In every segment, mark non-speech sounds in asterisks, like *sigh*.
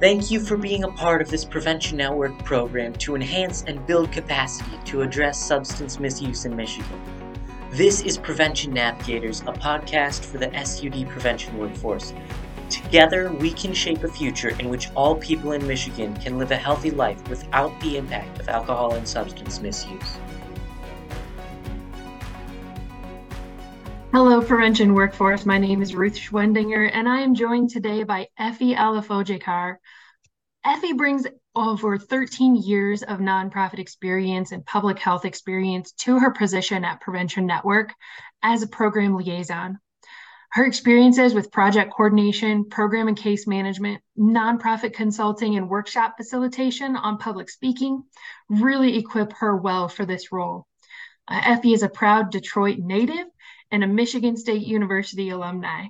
Thank you for being a part of this Prevention Network program to enhance and build capacity to address substance misuse in Michigan. This is Prevention Navigators, a podcast for the SUD prevention workforce. Together, we can shape a future in which all people in Michigan can live a healthy life without the impact of alcohol and substance misuse. Hello, Prevention Workforce. My name is Ruth Schwendinger, and I am joined today by Effie Alofoje-Carr. Effie brings over 13 years of nonprofit experience and public health experience to her position at Prevention Network as a program liaison. Her experiences with project coordination, program and case management, nonprofit consulting, and workshop facilitation on public speaking really equip her well for this role. Uh, Effie is a proud Detroit native and a Michigan State University alumni.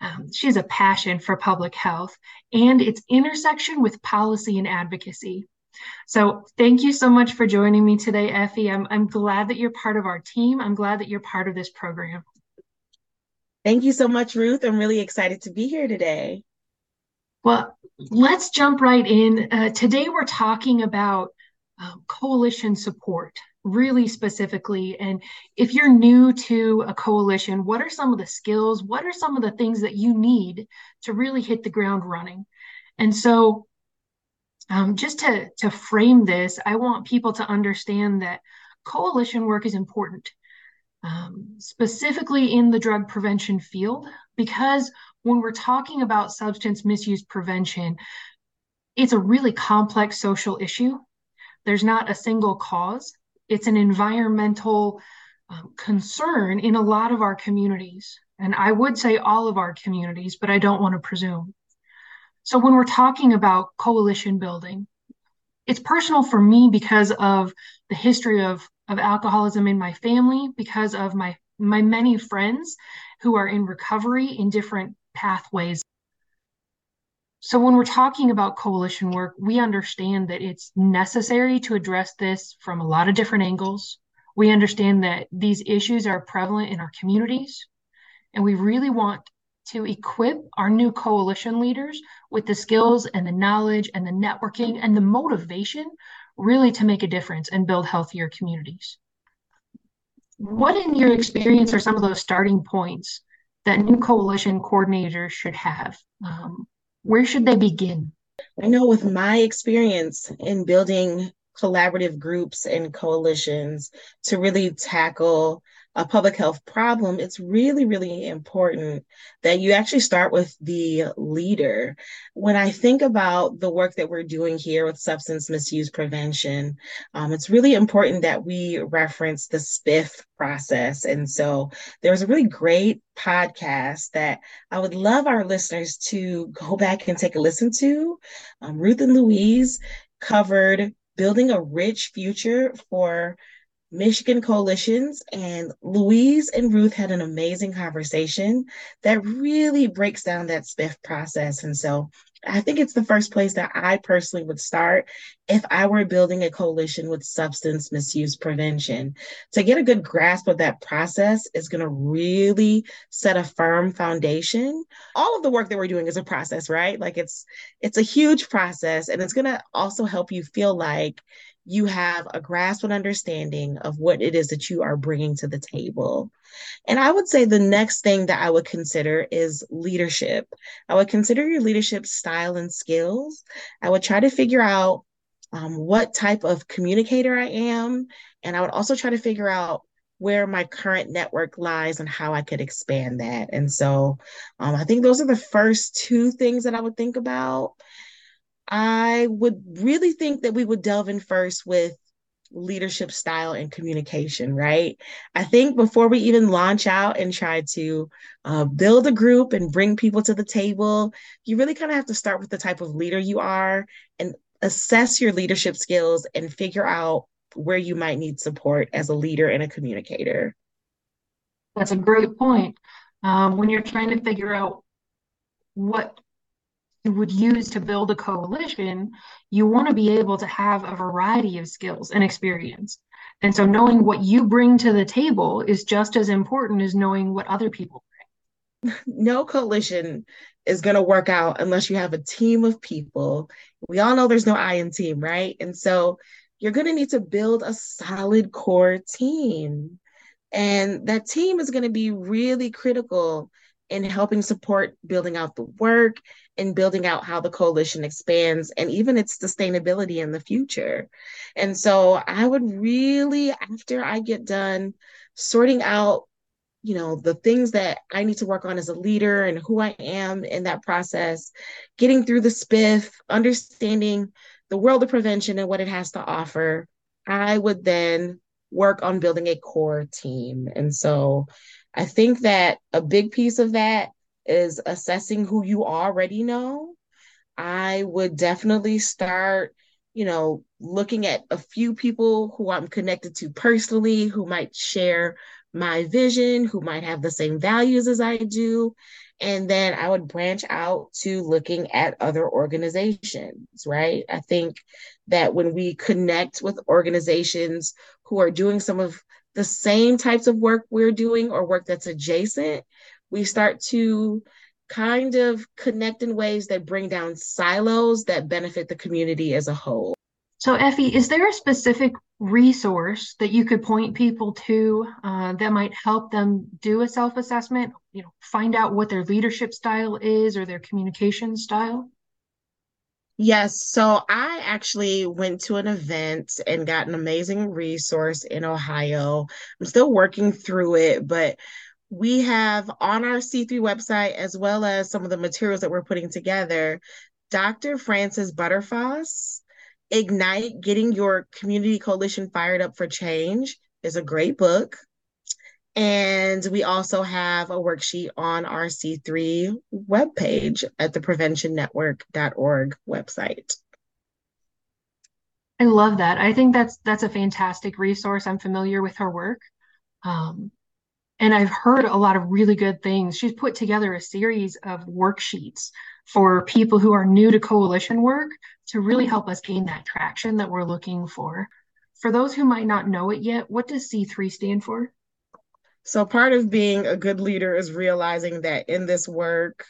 Um, she has a passion for public health and its intersection with policy and advocacy. So, thank you so much for joining me today, Effie. I'm, I'm glad that you're part of our team. I'm glad that you're part of this program. Thank you so much, Ruth. I'm really excited to be here today. Well, let's jump right in. Uh, today, we're talking about um, coalition support really specifically. And if you're new to a coalition, what are some of the skills? What are some of the things that you need to really hit the ground running? And so, um, just to, to frame this, I want people to understand that coalition work is important, um, specifically in the drug prevention field, because when we're talking about substance misuse prevention, it's a really complex social issue. There's not a single cause it's an environmental um, concern in a lot of our communities. And I would say all of our communities, but I don't want to presume. So when we're talking about coalition building, it's personal for me because of the history of, of alcoholism in my family, because of my, my many friends who are in recovery in different pathways. So, when we're talking about coalition work, we understand that it's necessary to address this from a lot of different angles. We understand that these issues are prevalent in our communities, and we really want to equip our new coalition leaders with the skills and the knowledge and the networking and the motivation really to make a difference and build healthier communities. What, in your experience, are some of those starting points that new coalition coordinators should have? Um, where should they begin? I know with my experience in building collaborative groups and coalitions to really tackle a public health problem, it's really, really important that you actually start with the leader. When I think about the work that we're doing here with substance misuse prevention, um, it's really important that we reference the SPIF process. And so there's a really great podcast that I would love our listeners to go back and take a listen to. Um, Ruth and Louise covered building a rich future for Michigan coalitions, and Louise and Ruth had an amazing conversation that really breaks down that SPIF process. And so I think it's the first place that I personally would start if I were building a coalition with substance misuse prevention. To get a good grasp of that process is going to really set a firm foundation. All of the work that we're doing is a process, right? Like it's it's a huge process and it's going to also help you feel like you have a grasp and understanding of what it is that you are bringing to the table. And I would say the next thing that I would consider is leadership. I would consider your leadership style and skills. I would try to figure out um, what type of communicator I am. And I would also try to figure out where my current network lies and how I could expand that. And so um, I think those are the first two things that I would think about. I would really think that we would delve in first with leadership style and communication, right? I think before we even launch out and try to uh, build a group and bring people to the table, you really kind of have to start with the type of leader you are and assess your leadership skills and figure out where you might need support as a leader and a communicator. That's a great point. Um, when you're trying to figure out what would use to build a coalition, you want to be able to have a variety of skills and experience. And so knowing what you bring to the table is just as important as knowing what other people bring. *laughs* no coalition is going to work out unless you have a team of people. We all know there's no I in team, right? And so you're going to need to build a solid core team. And that team is going to be really critical in helping support building out the work and building out how the coalition expands and even its sustainability in the future. And so I would really, after I get done sorting out you know the things that i need to work on as a leader and who i am in that process getting through the spiff understanding the world of prevention and what it has to offer i would then work on building a core team and so i think that a big piece of that is assessing who you already know i would definitely start you know looking at a few people who i'm connected to personally who might share my vision, who might have the same values as I do. And then I would branch out to looking at other organizations, right? I think that when we connect with organizations who are doing some of the same types of work we're doing or work that's adjacent, we start to kind of connect in ways that bring down silos that benefit the community as a whole. So, Effie, is there a specific resource that you could point people to uh, that might help them do a self-assessment? You know, find out what their leadership style is or their communication style. Yes, so I actually went to an event and got an amazing resource in Ohio. I'm still working through it, but we have on our C3 website, as well as some of the materials that we're putting together, Dr. Frances Butterfoss Ignite Getting Your Community Coalition Fired Up for Change is a great book. And we also have a worksheet on our C3 webpage at the preventionnetwork.org website. I love that. I think that's that's a fantastic resource. I'm familiar with her work. Um, and I've heard a lot of really good things. She's put together a series of worksheets for people who are new to coalition work to really help us gain that traction that we're looking for. For those who might not know it yet, what does C3 stand for? So, part of being a good leader is realizing that in this work,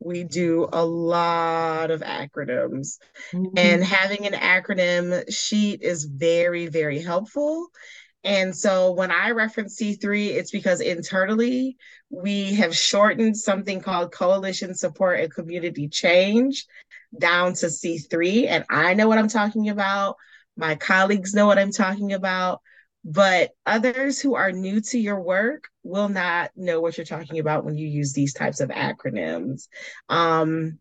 we do a lot of acronyms. Mm-hmm. And having an acronym sheet is very, very helpful. And so when I reference C3, it's because internally we have shortened something called Coalition Support and Community Change down to C3. And I know what I'm talking about. My colleagues know what I'm talking about. But others who are new to your work will not know what you're talking about when you use these types of acronyms. Um,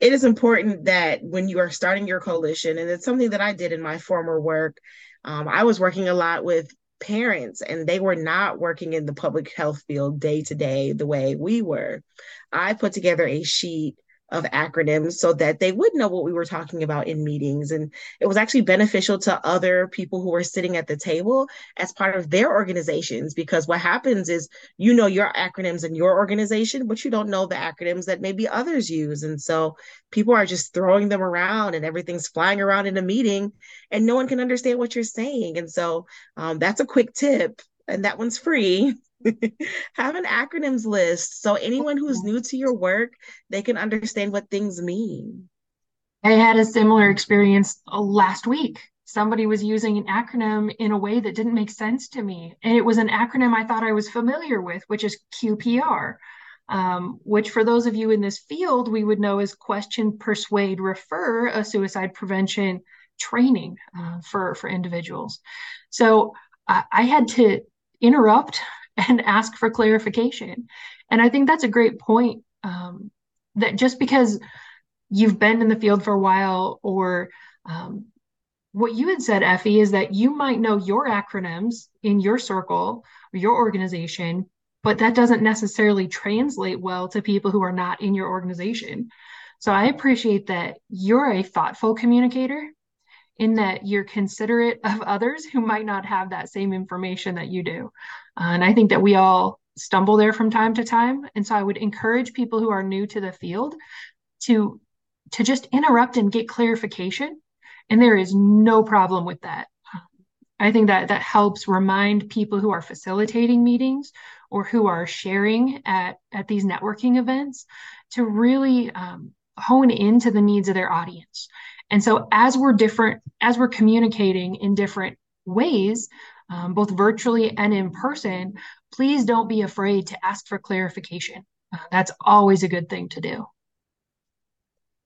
it is important that when you are starting your coalition, and it's something that I did in my former work, um, I was working a lot with parents and they were not working in the public health field day to day the way we were. I put together a sheet of acronyms so that they would know what we were talking about in meetings. And it was actually beneficial to other people who were sitting at the table as part of their organizations, because what happens is you know your acronyms in your organization, but you don't know the acronyms that maybe others use. And so people are just throwing them around and everything's flying around in a meeting and no one can understand what you're saying. And so um, that's a quick tip. And that one's free. *laughs* *laughs* have an acronyms list so anyone who's new to your work they can understand what things mean. I had a similar experience uh, last week. Somebody was using an acronym in a way that didn't make sense to me and it was an acronym i thought i was familiar with which is qpr um, which for those of you in this field we would know as question persuade refer a suicide prevention training uh, for for individuals. So uh, i had to interrupt and ask for clarification. And I think that's a great point um, that just because you've been in the field for a while or um, what you had said, Effie, is that you might know your acronyms in your circle or your organization, but that doesn't necessarily translate well to people who are not in your organization. So I appreciate that you're a thoughtful communicator in that you're considerate of others who might not have that same information that you do. Uh, and I think that we all stumble there from time to time. And so I would encourage people who are new to the field to to just interrupt and get clarification. And there is no problem with that. I think that that helps remind people who are facilitating meetings or who are sharing at, at these networking events to really um, hone into the needs of their audience. And so as we're different, as we're communicating in different ways, um, both virtually and in person, please don't be afraid to ask for clarification. Uh, that's always a good thing to do.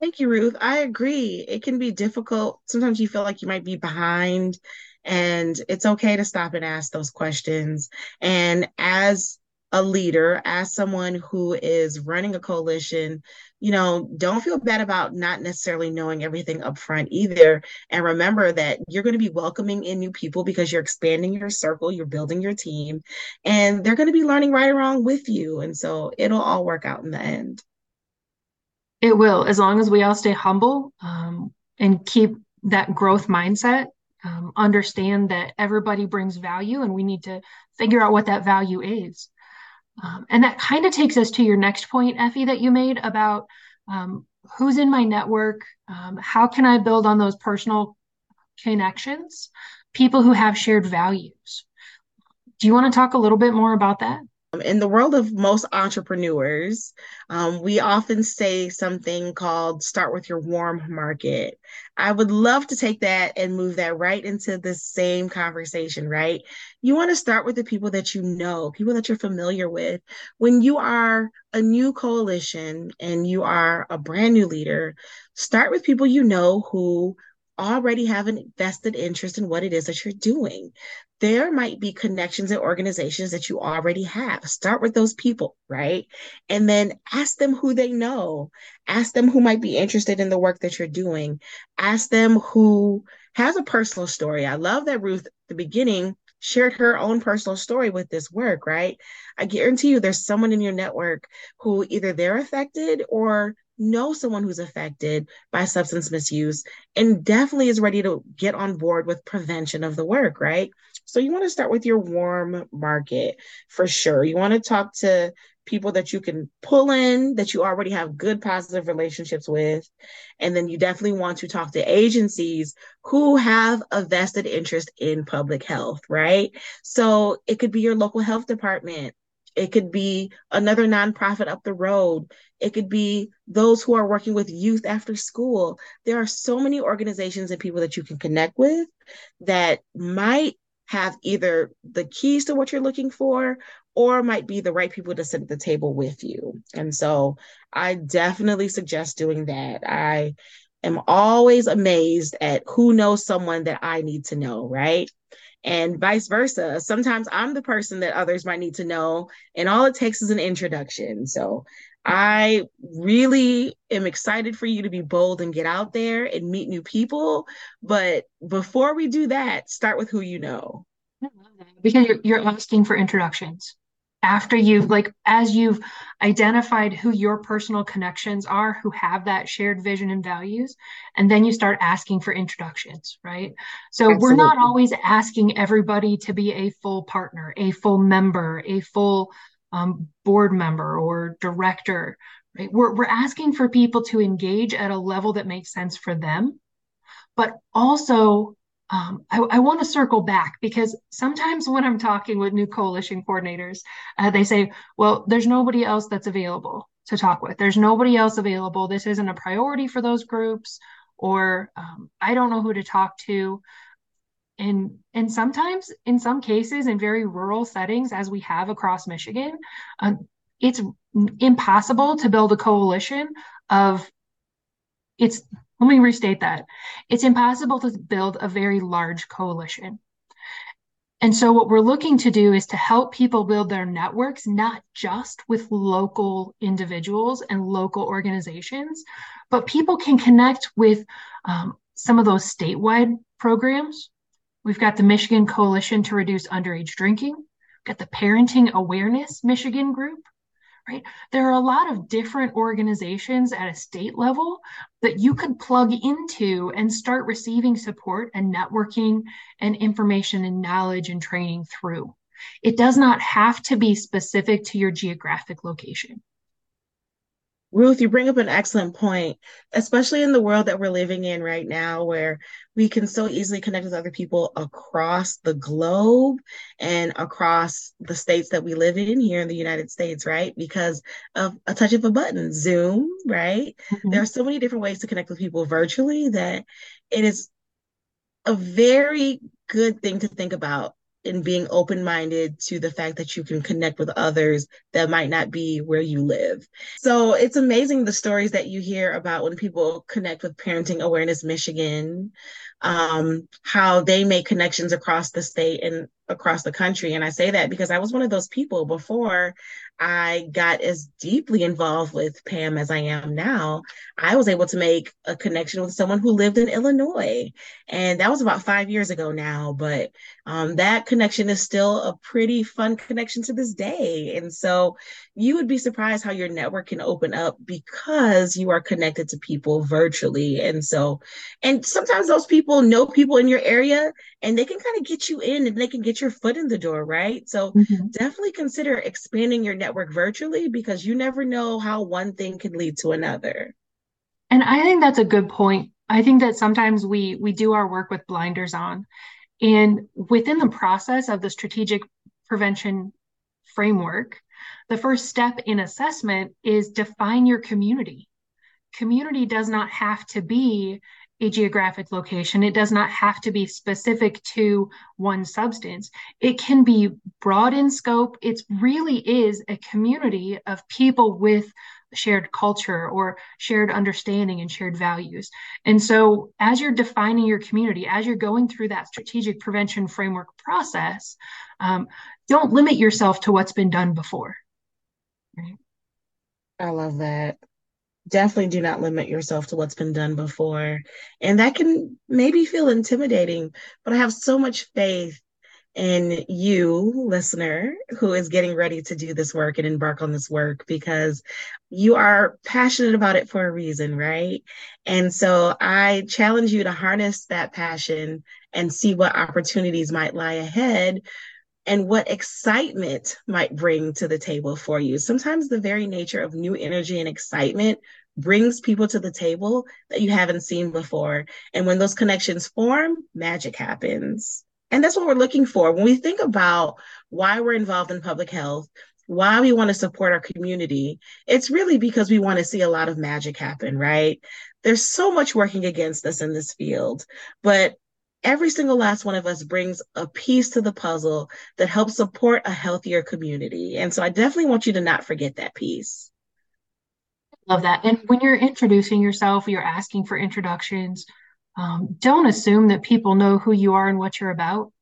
Thank you, Ruth. I agree. It can be difficult. Sometimes you feel like you might be behind, and it's okay to stop and ask those questions. And as a leader, as someone who is running a coalition, you know, don't feel bad about not necessarily knowing everything up front either. And remember that you're going to be welcoming in new people because you're expanding your circle, you're building your team, and they're going to be learning right along with you. And so it'll all work out in the end. It will, as long as we all stay humble um, and keep that growth mindset. Um, understand that everybody brings value, and we need to figure out what that value is. Um, and that kind of takes us to your next point, Effie, that you made about um, who's in my network, um, how can I build on those personal connections, people who have shared values. Do you want to talk a little bit more about that? In the world of most entrepreneurs, um, we often say something called start with your warm market. I would love to take that and move that right into the same conversation, right? You want to start with the people that you know, people that you're familiar with. When you are a new coalition and you are a brand new leader, start with people you know who already have an vested interest in what it is that you're doing there might be connections and organizations that you already have. Start with those people, right? And then ask them who they know. Ask them who might be interested in the work that you're doing. Ask them who has a personal story. I love that Ruth, the beginning, shared her own personal story with this work, right? I guarantee you there's someone in your network who either they're affected or know someone who's affected by substance misuse and definitely is ready to get on board with prevention of the work, right? So you want to start with your warm market for sure. You want to talk to people that you can pull in that you already have good positive relationships with and then you definitely want to talk to agencies who have a vested interest in public health right so it could be your local health department it could be another nonprofit up the road. It could be those who are working with youth after school. There are so many organizations and people that you can connect with that might have either the keys to what you're looking for or might be the right people to sit at the table with you. And so I definitely suggest doing that. I am always amazed at who knows someone that I need to know, right? and vice versa. Sometimes I'm the person that others might need to know, and all it takes is an introduction. So I really am excited for you to be bold and get out there and meet new people. But before we do that, start with who you know. Because you're, you're asking for introductions after you've like as you've identified who your personal connections are who have that shared vision and values and then you start asking for introductions right so Absolutely. we're not always asking everybody to be a full partner a full member a full um, board member or director right we're, we're asking for people to engage at a level that makes sense for them but also um, I, I want to circle back because sometimes when I'm talking with new coalition coordinators, uh, they say, well, there's nobody else that's available to talk with. There's nobody else available. This isn't a priority for those groups, or um, I don't know who to talk to. And, and sometimes, in some cases, in very rural settings, as we have across Michigan, um, it's impossible to build a coalition of it's let me restate that. It's impossible to build a very large coalition. And so, what we're looking to do is to help people build their networks, not just with local individuals and local organizations, but people can connect with um, some of those statewide programs. We've got the Michigan Coalition to Reduce Underage Drinking, we've got the Parenting Awareness Michigan Group, right? There are a lot of different organizations at a state level that you could plug into and start receiving support and networking and information and knowledge and training through. It does not have to be specific to your geographic location. Ruth, you bring up an excellent point, especially in the world that we're living in right now, where we can so easily connect with other people across the globe and across the states that we live in here in the United States, right? Because of a touch of a button, Zoom, right? Mm-hmm. There are so many different ways to connect with people virtually that it is a very good thing to think about in being open minded to the fact that you can connect with others that might not be where you live. So it's amazing the stories that you hear about when people connect with Parenting Awareness Michigan, um, how they make connections across the state and across the country. And I say that because I was one of those people before I got as deeply involved with Pam as I am now, I was able to make a connection with someone who lived in Illinois. And that was about five years ago now, but um, that connection is still a pretty fun connection to this day. And so you would be surprised how your network can open up because you are connected to people virtually. And so, and sometimes those people know people in your area and they can kind of get you in and they can get your foot in the door, right? So mm-hmm. definitely consider expanding your network network virtually because you never know how one thing can lead to another. And I think that's a good point. I think that sometimes we we do our work with blinders on. And within the process of the strategic prevention framework, the first step in assessment is define your community. Community does not have to be a geographic location. It does not have to be specific to one substance. It can be broad in scope. It really is a community of people with shared culture or shared understanding and shared values. And so, as you're defining your community, as you're going through that strategic prevention framework process, um, don't limit yourself to what's been done before. Right? I love that definitely do not limit yourself to what's been done before. And that can maybe feel intimidating, but I have so much faith in you, listener, who is getting ready to do this work and embark on this work because you are passionate about it for a reason, right? And so I challenge you to harness that passion and see what opportunities might lie ahead and what excitement might bring to the table for you. Sometimes the very nature of new energy and excitement brings people to the table that you haven't seen before. And when those connections form, magic happens. And that's what we're looking for. When we think about why we're involved in public health, why we want to support our community, it's really because we want to see a lot of magic happen, right? There's so much working against us in this field, but every single last one of us brings a piece to the puzzle that helps support a healthier community. And so I definitely want you to not forget that piece. Love that. And when you're introducing yourself, you're asking for introductions. Um, don't assume that people know who you are and what you're about.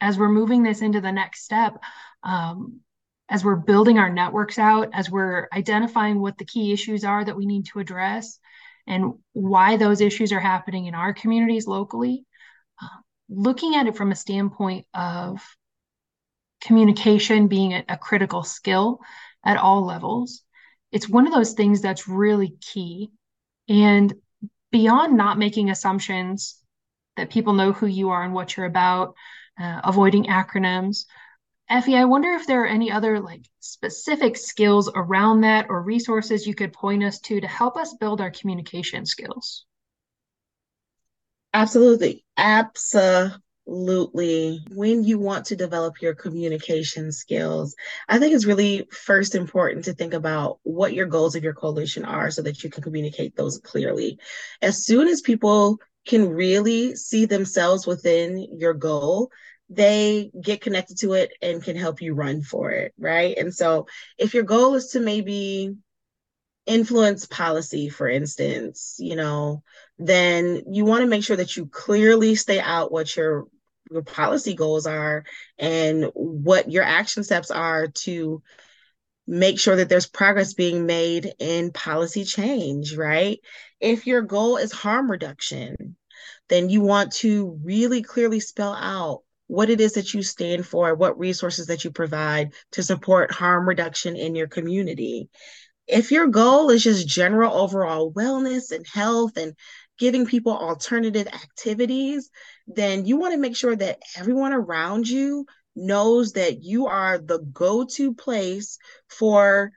As we're moving this into the next step, um, as we're building our networks out, as we're identifying what the key issues are that we need to address and why those issues are happening in our communities locally, looking at it from a standpoint of communication being a, a critical skill at all levels, it's one of those things that's really key. And beyond not making assumptions that people know who you are and what you're about, uh, avoiding acronyms. Effie, I wonder if there are any other like specific skills around that or resources you could point us to to help us build our communication skills. Absolutely. Absolutely. When you want to develop your communication skills, I think it's really first important to think about what your goals of your coalition are so that you can communicate those clearly. As soon as people can really see themselves within your goal, they get connected to it and can help you run for it, right? And so if your goal is to maybe influence policy, for instance, you know, then you want to make sure that you clearly stay out what your your policy goals are and what your action steps are to make sure that there's progress being made in policy change, right? If your goal is harm reduction, then you want to really clearly spell out what it is that you stand for, what resources that you provide to support harm reduction in your community if your goal is just general overall wellness and health and giving people alternative activities, then you want to make sure that everyone around you knows that you are the go to place for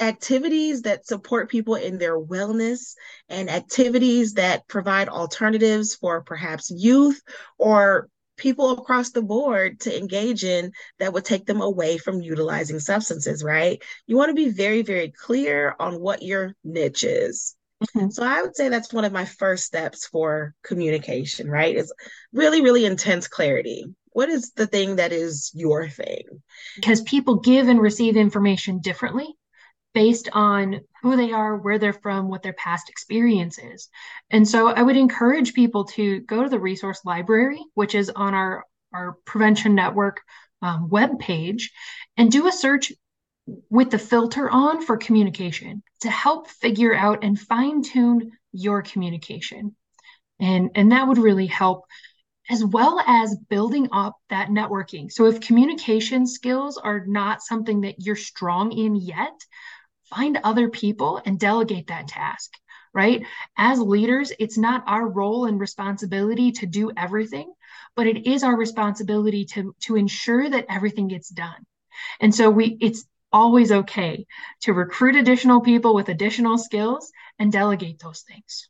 activities that support people in their wellness and activities that provide alternatives for perhaps youth or people across the board to engage in that would take them away from utilizing substances, right? You want to be very, very clear on what your niche is. Mm-hmm. So I would say that's one of my first steps for communication, right? Is really, really intense clarity. What is the thing that is your thing? Because people give and receive information differently based on who they are, where they're from, what their past experience is. And so I would encourage people to go to the resource library, which is on our, our Prevention Network um, web page, and do a search with the filter on for communication to help figure out and fine tune your communication. And, and that would really help as well as building up that networking. So if communication skills are not something that you're strong in yet, find other people and delegate that task, right? As leaders, it's not our role and responsibility to do everything, but it is our responsibility to, to ensure that everything gets done. And so we it's always okay to recruit additional people with additional skills and delegate those things.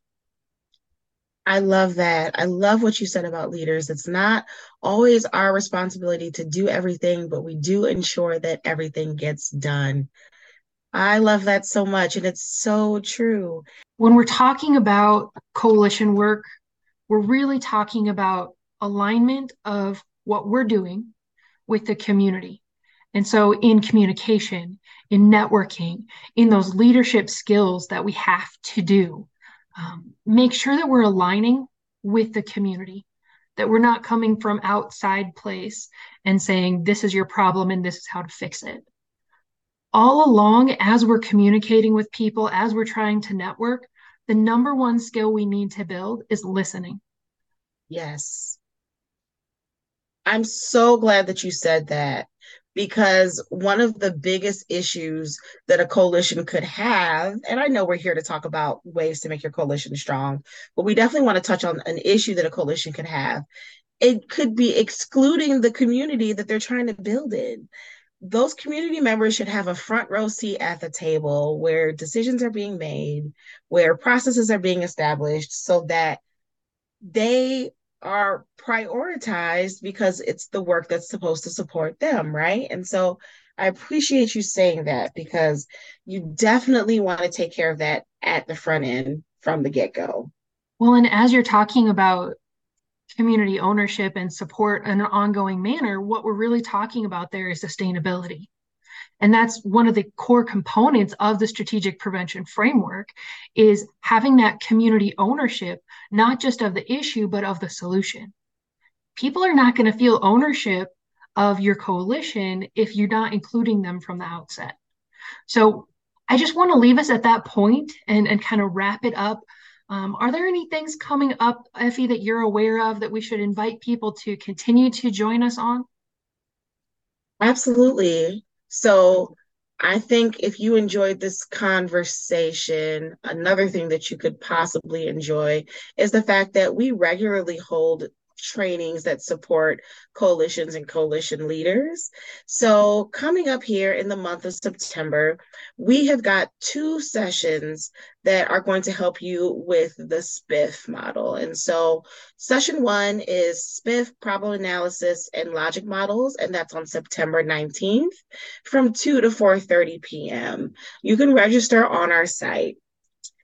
I love that. I love what you said about leaders. It's not always our responsibility to do everything, but we do ensure that everything gets done. I love that so much. And it's so true. When we're talking about coalition work, we're really talking about alignment of what we're doing with the community. And so, in communication, in networking, in those leadership skills that we have to do, um, make sure that we're aligning with the community, that we're not coming from outside place and saying, this is your problem and this is how to fix it all along, as we're communicating with people, as we're trying to network, the number one skill we need to build is listening. Yes. I'm so glad that you said that because one of the biggest issues that a coalition could have, and I know we're here to talk about ways to make your coalition strong, but we definitely want to touch on an issue that a coalition could have. It could be excluding the community that they're trying to build in those community members should have a front row seat at the table where decisions are being made, where processes are being established so that they are prioritized because it's the work that's supposed to support them, right? And so I appreciate you saying that because you definitely want to take care of that at the front end from the get go. Well, and as you're talking about community ownership and support in an ongoing manner, what we're really talking about there is sustainability. And that's one of the core components of the strategic prevention framework is having that community ownership, not just of the issue, but of the solution. People are not going to feel ownership of your coalition if you're not including them from the outset. So I just want to leave us at that point and, and kind of wrap it up um, are there any things coming up, Effie, that you're aware of that we should invite people to continue to join us on? Absolutely. So I think if you enjoyed this conversation, another thing that you could possibly enjoy is the fact that we regularly hold trainings that support coalitions and coalition leaders. So, coming up here in the month of September, we have got two sessions that are going to help you with the SPIF model. And so, session one is SPIF problem analysis and logic models, and that's on September 19th from 2 to 4:30 p.m. You can register on our site.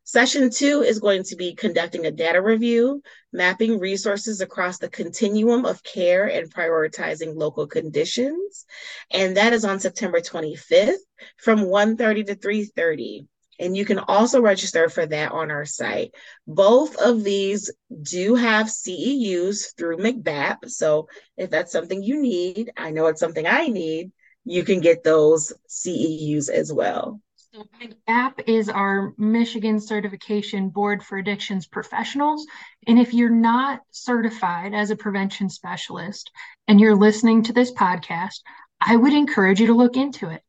Session two is going to be conducting a data review, mapping resources across the continuum of care and prioritizing local conditions. And that is on September 25th from 1.30 to 3.30. And you can also register for that on our site. Both of these do have CEUs through MCBAP. So if that's something you need, I know it's something I need, you can get those CEUs as well. So MCBAP is our Michigan Certification Board for Addictions Professionals. And if you're not certified as a prevention specialist and you're listening to this podcast, I would encourage you to look into it.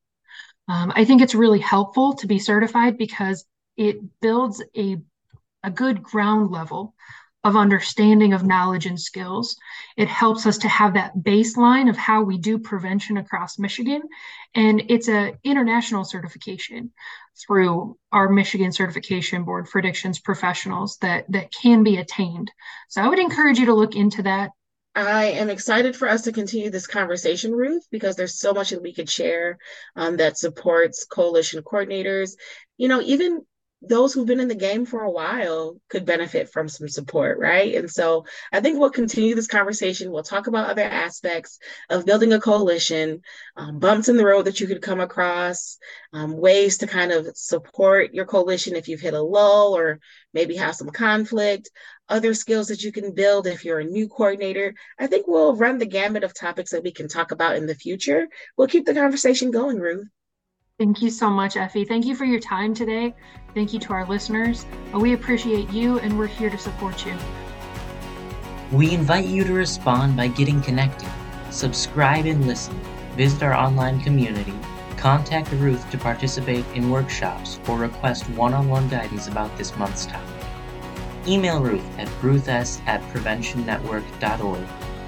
Um, I think it's really helpful to be certified because it builds a, a good ground level of understanding of knowledge and skills. It helps us to have that baseline of how we do prevention across Michigan. And it's an international certification through our Michigan Certification Board for Addictions Professionals that, that can be attained. So I would encourage you to look into that. I am excited for us to continue this conversation, Ruth, because there's so much that we could share um, that supports coalition coordinators. You know, even those who've been in the game for a while could benefit from some support, right? And so I think we'll continue this conversation. We'll talk about other aspects of building a coalition, um, bumps in the road that you could come across, um, ways to kind of support your coalition if you've hit a lull or maybe have some conflict, other skills that you can build if you're a new coordinator. I think we'll run the gamut of topics that we can talk about in the future. We'll keep the conversation going, Ruth. Thank you so much, Effie. Thank you for your time today. Thank you to our listeners. Uh, we appreciate you and we're here to support you. We invite you to respond by getting connected, subscribe and listen, visit our online community, contact Ruth to participate in workshops or request one on one guidance about this month's topic. Email Ruth at ruths at preventionnetwork.org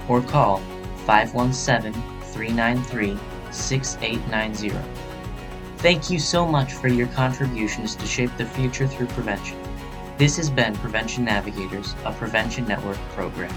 or call 517 393 6890. Thank you so much for your contributions to shape the future through prevention. This has been Prevention Navigators, a Prevention Network program.